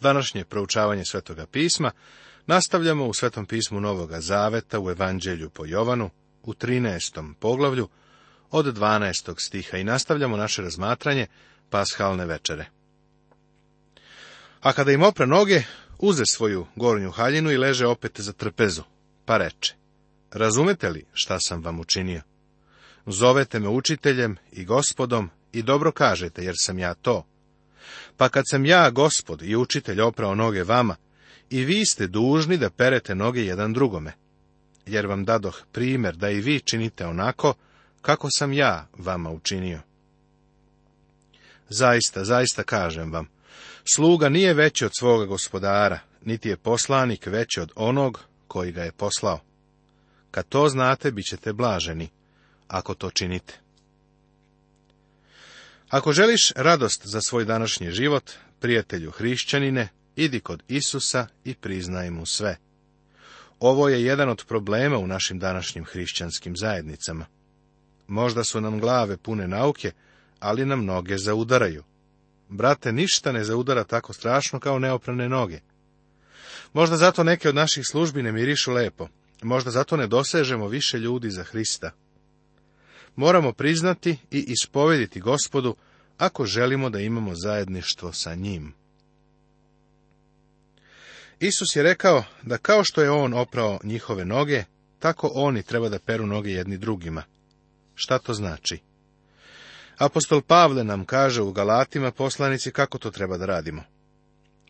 Današnje proučavanje Svetoga pisma nastavljamo u Svetom pismu Novoga Zaveta u Evanđelju po Jovanu u 13. poglavlju od 12. stiha i nastavljamo naše razmatranje pashalne večere. A kada im opra noge, uze svoju gornju haljinu i leže opet za trpezu, pa reče, razumete li šta sam vam učinio? Zovete me učiteljem i gospodom i dobro kažete, jer sam ja to. Pa kad sam ja, gospod i učitelj, oprao noge vama, i vi ste dužni da perete noge jedan drugome, jer vam dadoh primjer da i vi činite onako kako sam ja vama učinio. Zaista, zaista kažem vam, sluga nije veći od svoga gospodara, niti je poslanik veći od onog koji ga je poslao. Kad to znate, bit ćete blaženi, ako to činite. Ako želiš radost za svoj današnji život, prijatelju hrišćanine, idi kod Isusa i priznaj mu sve. Ovo je jedan od problema u našim današnjim hrišćanskim zajednicama. Možda su nam glave pune nauke, ali nam noge zaudaraju. Brate, ništa ne zaudara tako strašno kao neoprane noge. Možda zato neke od naših službi ne mirišu lepo. Možda zato ne dosežemo više ljudi za Hrista. Moramo priznati i ispovediti gospodu ako želimo da imamo zajedništvo sa njim. Isus je rekao da kao što je on oprao njihove noge, tako oni treba da peru noge jedni drugima. Šta to znači? Apostol Pavle nam kaže u Galatima poslanici kako to treba da radimo.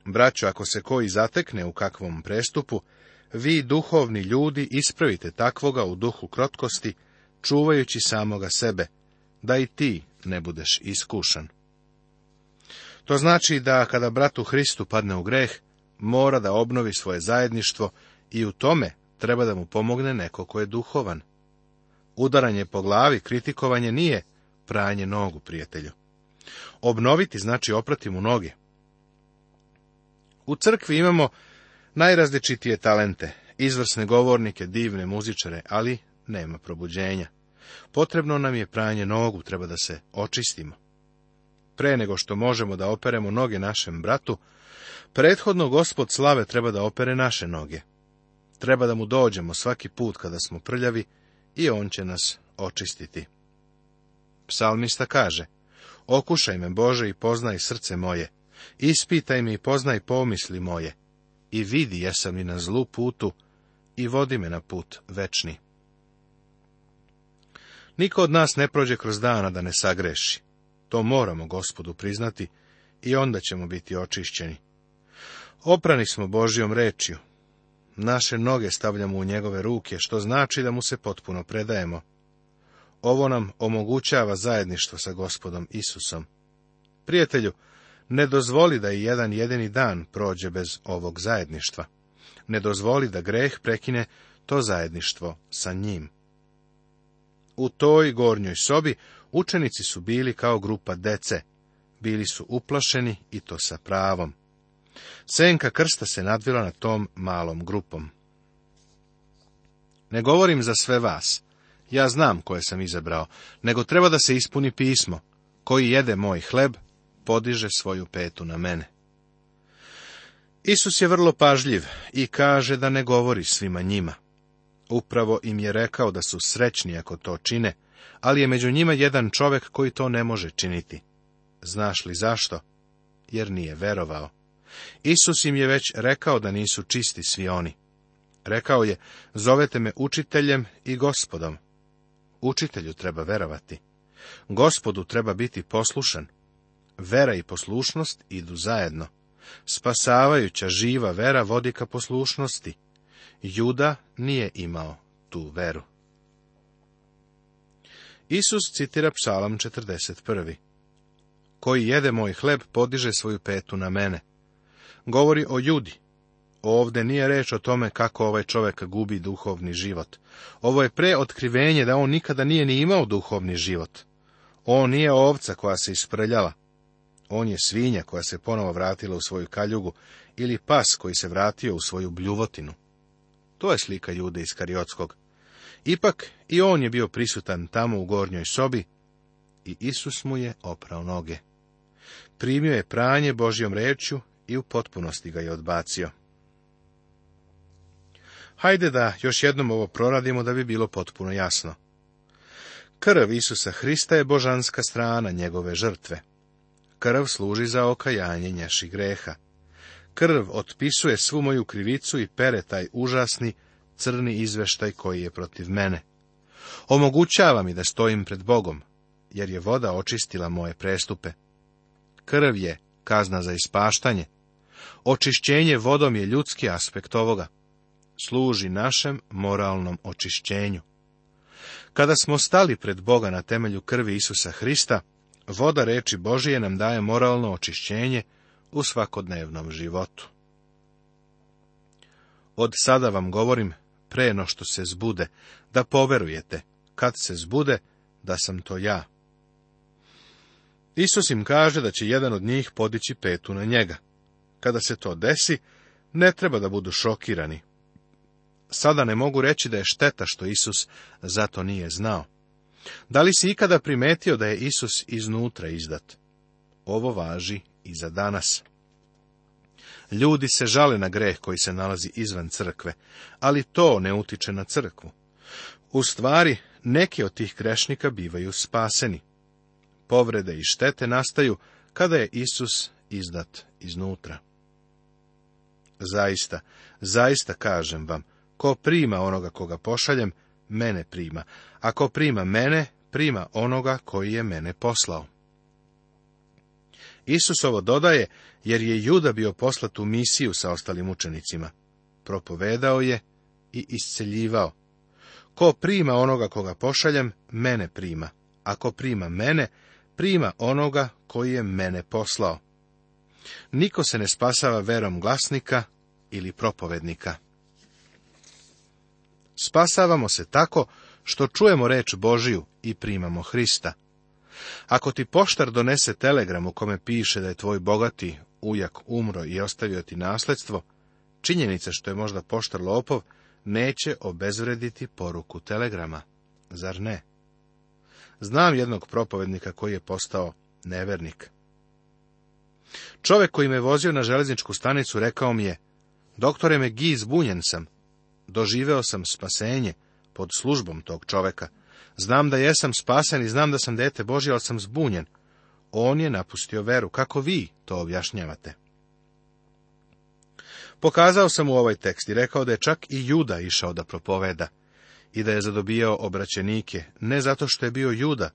Braćo, ako se koji zatekne u kakvom prestupu, vi duhovni ljudi ispravite takvoga u duhu krotkosti, čuvajući samoga sebe, da i ti, ne budeš iskušan. To znači da kada bratu Hristu padne u greh, mora da obnovi svoje zajedništvo i u tome treba da mu pomogne neko ko je duhovan. Udaranje po glavi, kritikovanje nije pranje nogu, prijatelju. Obnoviti znači oprati mu noge. U crkvi imamo najrazličitije talente, izvrsne govornike, divne muzičare, ali nema probuđenja. Potrebno nam je pranje nogu, treba da se očistimo. Pre nego što možemo da operemo noge našem bratu, prethodno gospod slave treba da opere naše noge. Treba da mu dođemo svaki put kada smo prljavi i on će nas očistiti. Psalmista kaže, okušaj me Bože i poznaj srce moje, ispitaj me i poznaj pomisli moje, i vidi jesam i na zlu putu, i vodi me na put večni. Niko od nas ne prođe kroz dana da ne sagreši. To moramo gospodu priznati i onda ćemo biti očišćeni. Oprani smo Božijom rečju. Naše noge stavljamo u njegove ruke, što znači da mu se potpuno predajemo. Ovo nam omogućava zajedništvo sa gospodom Isusom. Prijatelju, ne dozvoli da i jedan jedini dan prođe bez ovog zajedništva. Ne dozvoli da greh prekine to zajedništvo sa njim. U toj gornjoj sobi učenici su bili kao grupa dece. Bili su uplašeni i to sa pravom. Senka krsta se nadvila na tom malom grupom. Ne govorim za sve vas. Ja znam koje sam izabrao, nego treba da se ispuni pismo. Koji jede moj hleb, podiže svoju petu na mene. Isus je vrlo pažljiv i kaže da ne govori svima njima. Upravo im je rekao da su srećni ako to čine, ali je među njima jedan čovek koji to ne može činiti. Znaš li zašto? Jer nije verovao. Isus im je već rekao da nisu čisti svi oni. Rekao je, zovete me učiteljem i gospodom. Učitelju treba verovati. Gospodu treba biti poslušan. Vera i poslušnost idu zajedno. Spasavajuća živa vera vodi ka poslušnosti, Juda nije imao tu veru. Isus citira psalam 41. Koji jede moj hleb, podiže svoju petu na mene. Govori o judi. Ovde nije reč o tome kako ovaj čovek gubi duhovni život. Ovo je preotkrivenje da on nikada nije ni imao duhovni život. On nije ovca koja se isprljala. On je svinja koja se ponovo vratila u svoju kaljugu ili pas koji se vratio u svoju bljuvotinu. To je slika Jude iz Kariotskog. Ipak i on je bio prisutan tamo u gornjoj sobi i Isus mu je oprao noge. Primio je pranje Božjom reću i u potpunosti ga je odbacio. Hajde da još jednom ovo proradimo da bi bilo potpuno jasno. Krv Isusa Hrista je božanska strana njegove žrtve. Krv služi za okajanje njaših greha krv otpisuje svu moju krivicu i pere taj užasni crni izveštaj koji je protiv mene. Omogućava mi da stojim pred Bogom, jer je voda očistila moje prestupe. Krv je kazna za ispaštanje. Očišćenje vodom je ljudski aspekt ovoga. Služi našem moralnom očišćenju. Kada smo stali pred Boga na temelju krvi Isusa Hrista, voda reči Božije nam daje moralno očišćenje u svakodnevnom životu. Od sada vam govorim, preno što se zbude, da poverujete, kad se zbude, da sam to ja. Isus im kaže da će jedan od njih podići petu na njega. Kada se to desi, ne treba da budu šokirani. Sada ne mogu reći da je šteta što Isus zato nije znao. Da li si ikada primetio da je Isus iznutra izdat? Ovo važi i za danas. Ljudi se žale na greh koji se nalazi izvan crkve, ali to ne utiče na crkvu. U stvari, neki od tih grešnika bivaju spaseni. Povrede i štete nastaju kada je Isus izdat iznutra. Zaista, zaista kažem vam, ko prima onoga koga pošaljem, mene prima, a ko prima mene, prima onoga koji je mene poslao. Isus ovo dodaje jer je Juda bio poslat u misiju sa ostalim učenicima. Propovedao je i isceljivao. Ko prima onoga koga pošaljem, mene prima. Ako prima mene, prima onoga koji je mene poslao. Niko se ne spasava verom glasnika ili propovednika. Spasavamo se tako što čujemo reč Božiju i primamo Hrista. Ako ti poštar donese telegram u kome piše da je tvoj bogati ujak umro i ostavio ti nasledstvo, činjenica što je možda poštar lopov neće obezvrediti poruku telegrama, zar ne? Znam jednog propovednika koji je postao nevernik. Čovjek koji me vozio na železničku stanicu rekao mi je, doktore me giz zbunjen sam. Doživeo sam spasenje pod službom tog čoveka. Znam da jesam spasen i znam da sam dete Božje, ali sam zbunjen. On je napustio veru. Kako vi to objašnjavate? Pokazao sam u ovaj tekst i rekao da je čak i Juda išao da propoveda i da je zadobijao obraćenike, ne zato što je bio Juda,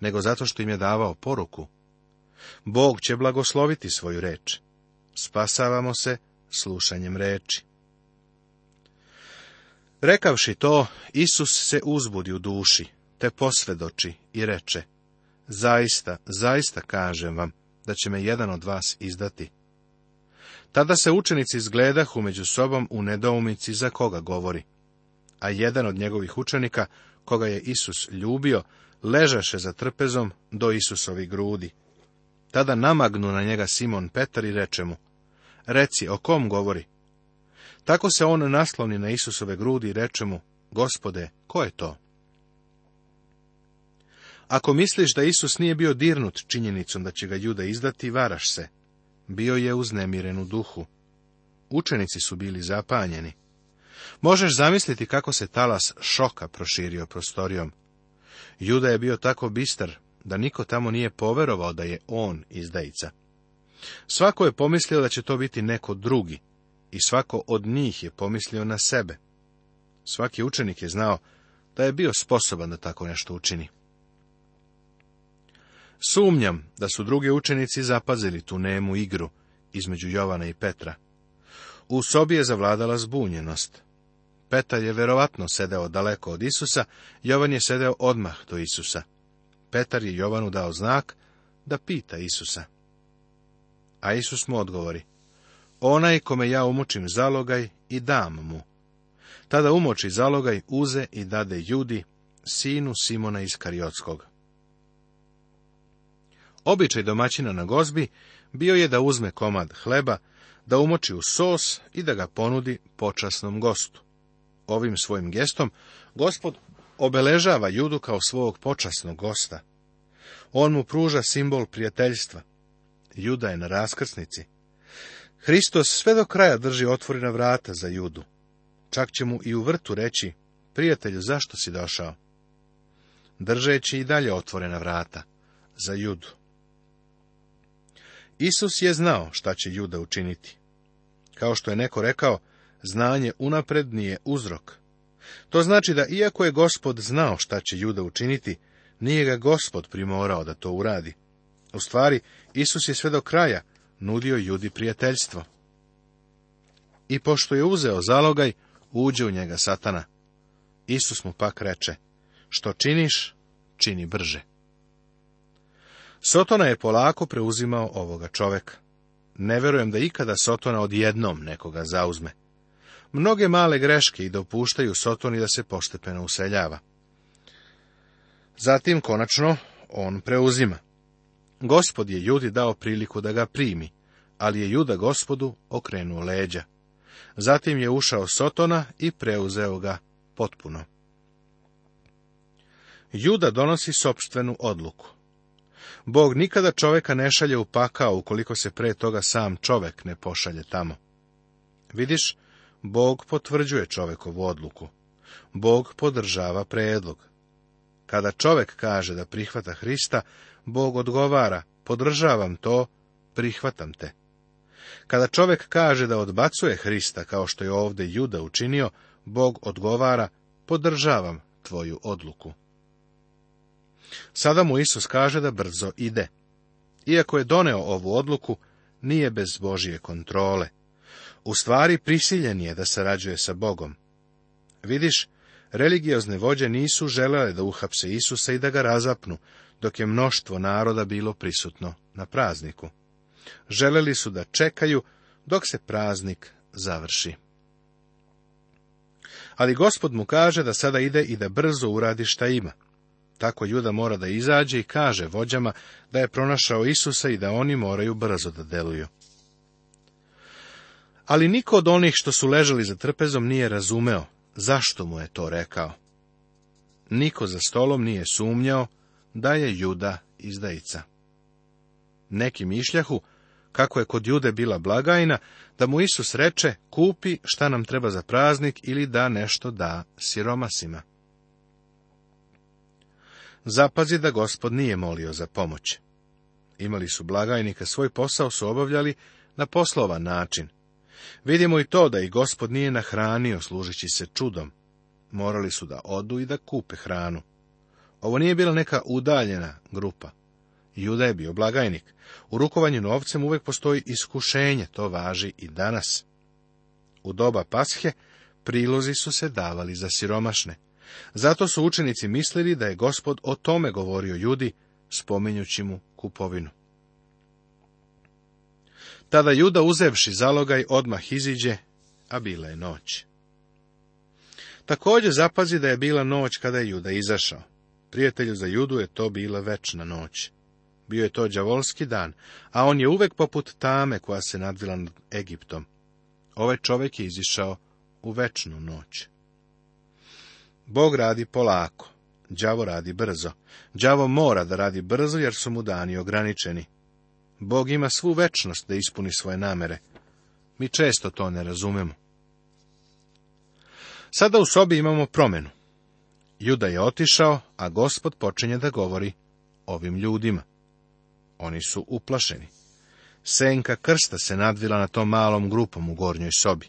nego zato što im je davao poruku. Bog će blagosloviti svoju reč. Spasavamo se slušanjem reči. Rekavši to, Isus se uzbudi u duši, te posvedoči i reče, zaista, zaista kažem vam, da će me jedan od vas izdati. Tada se učenici zgledahu među sobom u nedoumici za koga govori. A jedan od njegovih učenika, koga je Isus ljubio, ležaše za trpezom do Isusovi grudi. Tada namagnu na njega Simon Petar i reče mu, reci, o kom govori? Tako se on nasloni na Isusove grudi i reče mu, gospode, ko je to? Ako misliš da Isus nije bio dirnut činjenicom da će ga juda izdati, varaš se. Bio je uznemiren u duhu. Učenici su bili zapanjeni. Možeš zamisliti kako se talas šoka proširio prostorijom. Juda je bio tako bistar da niko tamo nije poverovao da je on izdajica. Svako je pomislio da će to biti neko drugi i svako od njih je pomislio na sebe. Svaki učenik je znao da je bio sposoban da tako nešto učini. Sumnjam da su drugi učenici zapazili tu nemu igru između Jovana i Petra. U sobi je zavladala zbunjenost. Petar je verovatno sedeo daleko od Isusa, Jovan je sedeo odmah do Isusa. Petar je Jovanu dao znak da pita Isusa. A Isus mu odgovori, onaj kome ja umočim zalogaj i dam mu. Tada umoči zalogaj, uze i dade judi, sinu Simona iz Kariotskog. Običaj domaćina na gozbi bio je da uzme komad hleba, da umoči u sos i da ga ponudi počasnom gostu. Ovim svojim gestom gospod obeležava judu kao svog počasnog gosta. On mu pruža simbol prijateljstva. Juda je na raskrsnici. Hristos sve do kraja drži otvorena vrata za judu. Čak će mu i u vrtu reći, prijatelju, zašto si došao? Držeći i dalje otvorena vrata za judu. Isus je znao šta će Juda učiniti. Kao što je neko rekao, znanje unapred nije uzrok. To znači da iako je gospod znao šta će Juda učiniti, nije ga gospod primorao da to uradi. U stvari, Isus je sve do kraja nudio Judi prijateljstvo. I pošto je uzeo zalogaj, uđe u njega satana. Isus mu pak reče, što činiš, čini brže. Sotona je polako preuzimao ovoga čoveka. Ne verujem da ikada Sotona odjednom nekoga zauzme. Mnoge male greške i dopuštaju Sotoni da se poštepeno useljava. Zatim, konačno, on preuzima. Gospod je Judi dao priliku da ga primi, ali je Juda gospodu okrenuo leđa. Zatim je ušao Sotona i preuzeo ga potpuno. Juda donosi sopstvenu odluku. Bog nikada čoveka ne šalje u pakao ukoliko se pre toga sam čovek ne pošalje tamo. Vidiš, Bog potvrđuje čovekovu odluku. Bog podržava predlog. Kada čovek kaže da prihvata Hrista, Bog odgovara, podržavam to, prihvatam te. Kada čovek kaže da odbacuje Hrista, kao što je ovdje Juda učinio, Bog odgovara, podržavam tvoju odluku. Sada mu Isus kaže da brzo ide. Iako je doneo ovu odluku, nije bez Božije kontrole. U stvari prisiljen je da sarađuje sa Bogom. Vidiš, religiozne vođe nisu želele da uhapse Isusa i da ga razapnu, dok je mnoštvo naroda bilo prisutno na prazniku. Želeli su da čekaju dok se praznik završi. Ali gospod mu kaže da sada ide i da brzo uradi šta ima. Tako Juda mora da izađe i kaže vođama da je pronašao Isusa i da oni moraju brzo da deluju. Ali niko od onih što su ležali za trpezom nije razumeo zašto mu je to rekao. Niko za stolom nije sumnjao da je Juda izdajica. Neki mišljahu, kako je kod Jude bila blagajna, da mu Isus reče, kupi šta nam treba za praznik ili da nešto da siromasima zapazi da gospod nije molio za pomoć. Imali su blagajnika, svoj posao su obavljali na poslovan način. Vidimo i to da i gospod nije nahranio služeći se čudom. Morali su da odu i da kupe hranu. Ovo nije bila neka udaljena grupa. Juda je bio blagajnik. U rukovanju novcem uvek postoji iskušenje, to važi i danas. U doba pashe prilozi su se davali za siromašne. Zato su učenici mislili da je gospod o tome govorio judi, spominjući mu kupovinu. Tada juda uzevši zalogaj odmah iziđe, a bila je noć. Također zapazi da je bila noć kada je juda izašao. Prijatelju za judu je to bila večna noć. Bio je to đavolski dan, a on je uvek poput tame koja se nadvila nad Egiptom. Ovaj čovjek je izišao u večnu noć. Bog radi polako, đavo radi brzo. Đavo mora da radi brzo jer su mu dani ograničeni. Bog ima svu večnost da ispuni svoje namere. Mi često to ne razumemo. Sada u sobi imamo promenu. Juda je otišao, a gospod počinje da govori ovim ljudima. Oni su uplašeni. Senka krsta se nadvila na tom malom grupom u gornjoj sobi.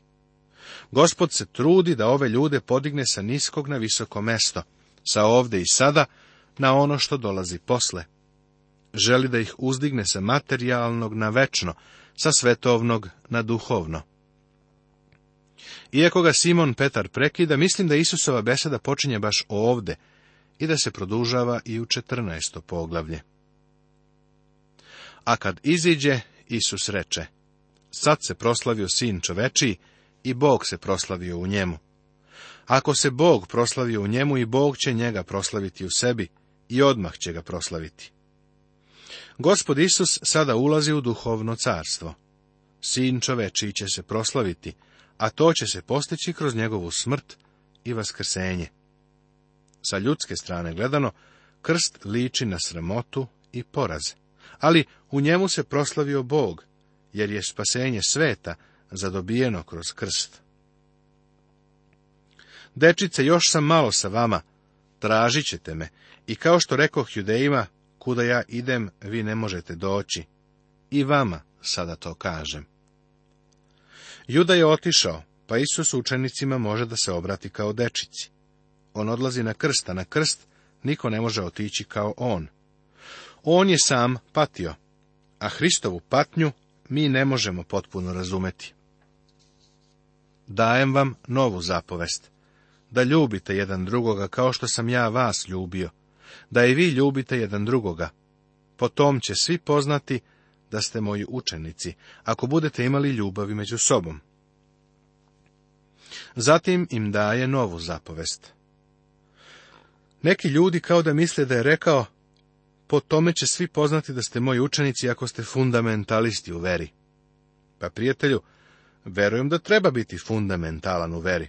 Gospod se trudi da ove ljude podigne sa niskog na visoko mesto, sa ovde i sada, na ono što dolazi posle. Želi da ih uzdigne sa materijalnog na večno, sa svetovnog na duhovno. Iako ga Simon Petar prekida, mislim da Isusova beseda počinje baš ovde i da se produžava i u 14. poglavlje. A kad iziđe, Isus reče, sad se proslavio sin čovečiji, i Bog se proslavio u njemu. Ako se Bog proslavio u njemu i Bog će njega proslaviti u sebi i odmah će ga proslaviti. Gospod Isus sada ulazi u duhovno carstvo. Sin čoveči će se proslaviti, a to će se postići kroz njegovu smrt i vaskrsenje. Sa ljudske strane gledano, krst liči na sramotu i poraz, ali u njemu se proslavio Bog, jer je spasenje sveta zadobijeno kroz krst. Dečice, još sam malo sa vama, tražit ćete me, i kao što rekoh judejima, kuda ja idem, vi ne možete doći. I vama sada to kažem. Juda je otišao, pa Isus učenicima može da se obrati kao dečici. On odlazi na krsta na krst niko ne može otići kao on. On je sam patio, a Hristovu patnju mi ne možemo potpuno razumeti dajem vam novu zapovest, da ljubite jedan drugoga kao što sam ja vas ljubio, da i vi ljubite jedan drugoga. Potom će svi poznati da ste moji učenici, ako budete imali ljubavi među sobom. Zatim im daje novu zapovest. Neki ljudi kao da misle da je rekao, po tome će svi poznati da ste moji učenici ako ste fundamentalisti u veri. Pa prijatelju, Verujem da treba biti fundamentalan u veri.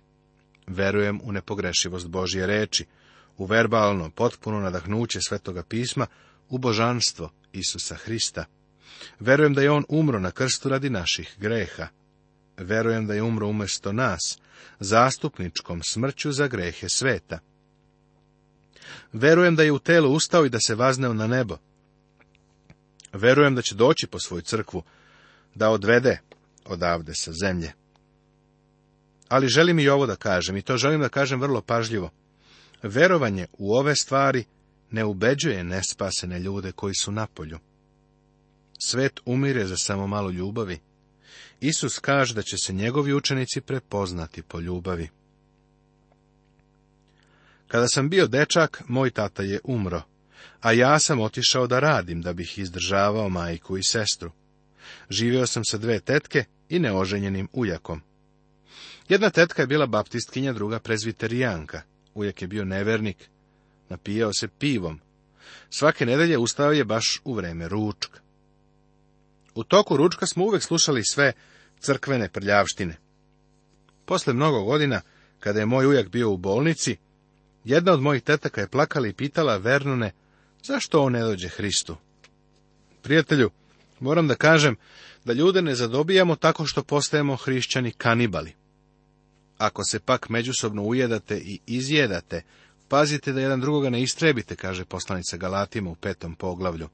Verujem u nepogrešivost Božje reči, u verbalno, potpuno nadahnuće Svetoga pisma, u božanstvo Isusa Hrista. Verujem da je On umro na krstu radi naših greha. Verujem da je umro umjesto nas, zastupničkom smrću za grehe sveta. Verujem da je u telu ustao i da se vazneo na nebo. Verujem da će doći po svoju crkvu, da odvede odavde sa zemlje. Ali želim i ovo da kažem, i to želim da kažem vrlo pažljivo. Verovanje u ove stvari ne ubeđuje nespasene ljude koji su na polju. Svet umire za samo malo ljubavi. Isus kaže da će se njegovi učenici prepoznati po ljubavi. Kada sam bio dečak, moj tata je umro, a ja sam otišao da radim da bih izdržavao majku i sestru. Živio sam sa dve tetke, i neoženjenim ujakom. Jedna tetka je bila baptistkinja, druga prezviterijanka. Ujak je bio nevernik. Napijao se pivom. Svake nedelje ustao je baš u vreme ručka. U toku ručka smo uvek slušali sve crkvene prljavštine. Posle mnogo godina, kada je moj ujak bio u bolnici, jedna od mojih tetaka je plakala i pitala Vernone, zašto on ne dođe Hristu? Prijatelju, moram da kažem da ljude ne zadobijamo tako što postajemo hrišćani kanibali. Ako se pak međusobno ujedate i izjedate, pazite da jedan drugoga ne istrebite, kaže poslanica Galatima u petom poglavlju.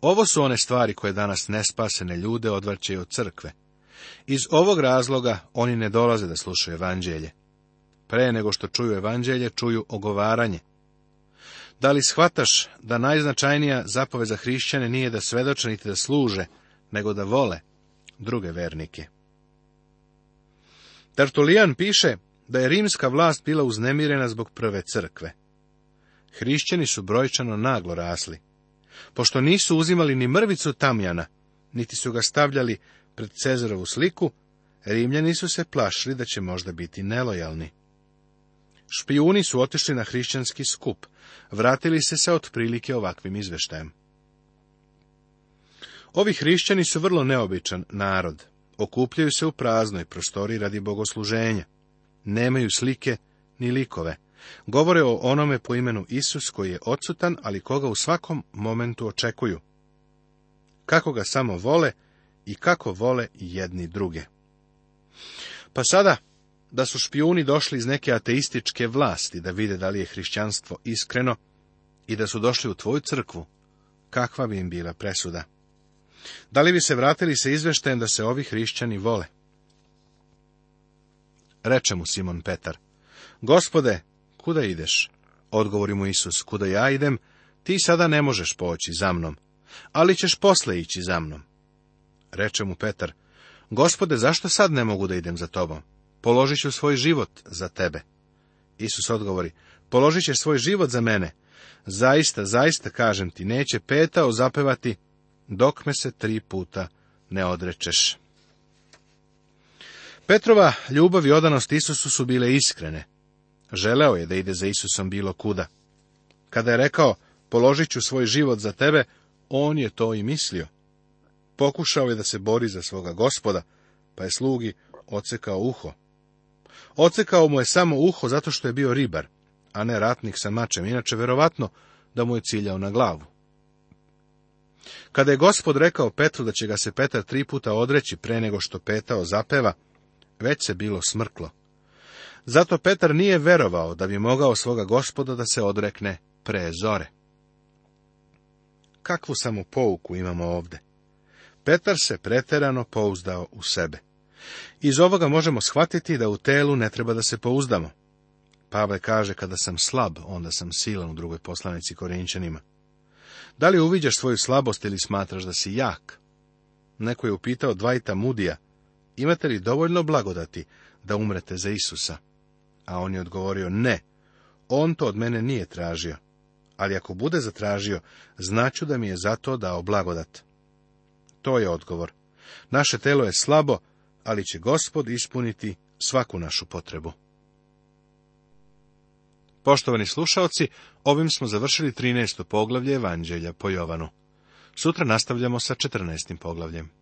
Ovo su one stvari koje danas nespasene ljude odvrćaju od crkve. Iz ovog razloga oni ne dolaze da slušaju evanđelje. Pre nego što čuju evanđelje, čuju ogovaranje. Da li shvataš da najznačajnija zapove za hrišćane nije da svedoče niti da služe, nego da vole druge vernike? Tartulijan piše da je rimska vlast bila uznemirena zbog prve crkve. Hrišćani su brojčano naglo rasli. Pošto nisu uzimali ni mrvicu tamjana, niti su ga stavljali pred Cezarovu sliku, Rimljani su se plašili da će možda biti nelojalni. Špijuni su otišli na hrišćanski skup. Vratili se sa otprilike ovakvim izveštajem. Ovi hrišćani su vrlo neobičan narod. Okupljaju se u praznoj prostori radi bogosluženja. Nemaju slike ni likove. Govore o onome po imenu Isus koji je odsutan, ali koga u svakom momentu očekuju. Kako ga samo vole i kako vole jedni druge. Pa sada, da su špijuni došli iz neke ateističke vlasti da vide da li je hrišćanstvo iskreno i da su došli u tvoju crkvu, kakva bi im bila presuda? Da li bi se vratili sa izveštajem da se ovi hrišćani vole? Reče mu Simon Petar, gospode, kuda ideš? Odgovori mu Isus, kuda ja idem, ti sada ne možeš poći za mnom, ali ćeš posle ići za mnom. Reče mu Petar, gospode, zašto sad ne mogu da idem za tobom? položit ću svoj život za tebe. Isus odgovori, položit ćeš svoj život za mene. Zaista, zaista, kažem ti, neće petao zapevati, dok me se tri puta ne odrečeš. Petrova ljubav i odanost Isusu su bile iskrene. Želeo je da ide za Isusom bilo kuda. Kada je rekao, položit ću svoj život za tebe, on je to i mislio. Pokušao je da se bori za svoga gospoda, pa je slugi ocekao uho. Ocekao mu je samo uho zato što je bio ribar, a ne ratnik sa mačem, inače verovatno da mu je ciljao na glavu. Kada je gospod rekao Petru da će ga se Petar tri puta odreći pre nego što Petao zapeva, već se bilo smrklo. Zato Petar nije verovao da bi mogao svoga gospoda da se odrekne pre zore. Kakvu samo pouku imamo ovde? Petar se preterano pouzdao u sebe. Iz ovoga možemo shvatiti da u telu ne treba da se pouzdamo. Pavle kaže, kada sam slab, onda sam silan u drugoj poslanici Korinčanima. Da li uviđaš svoju slabost ili smatraš da si jak? Neko je upitao Dvajta Mudija, imate li dovoljno blagodati da umrete za Isusa? A on je odgovorio, ne, on to od mene nije tražio, ali ako bude zatražio, znaću da mi je zato dao blagodat. To je odgovor. Naše telo je slabo, ali će Gospod ispuniti svaku našu potrebu. Poštovani slušaoci, ovim smo završili 13. poglavlje Evanđelja po Jovanu. Sutra nastavljamo sa 14. poglavljem.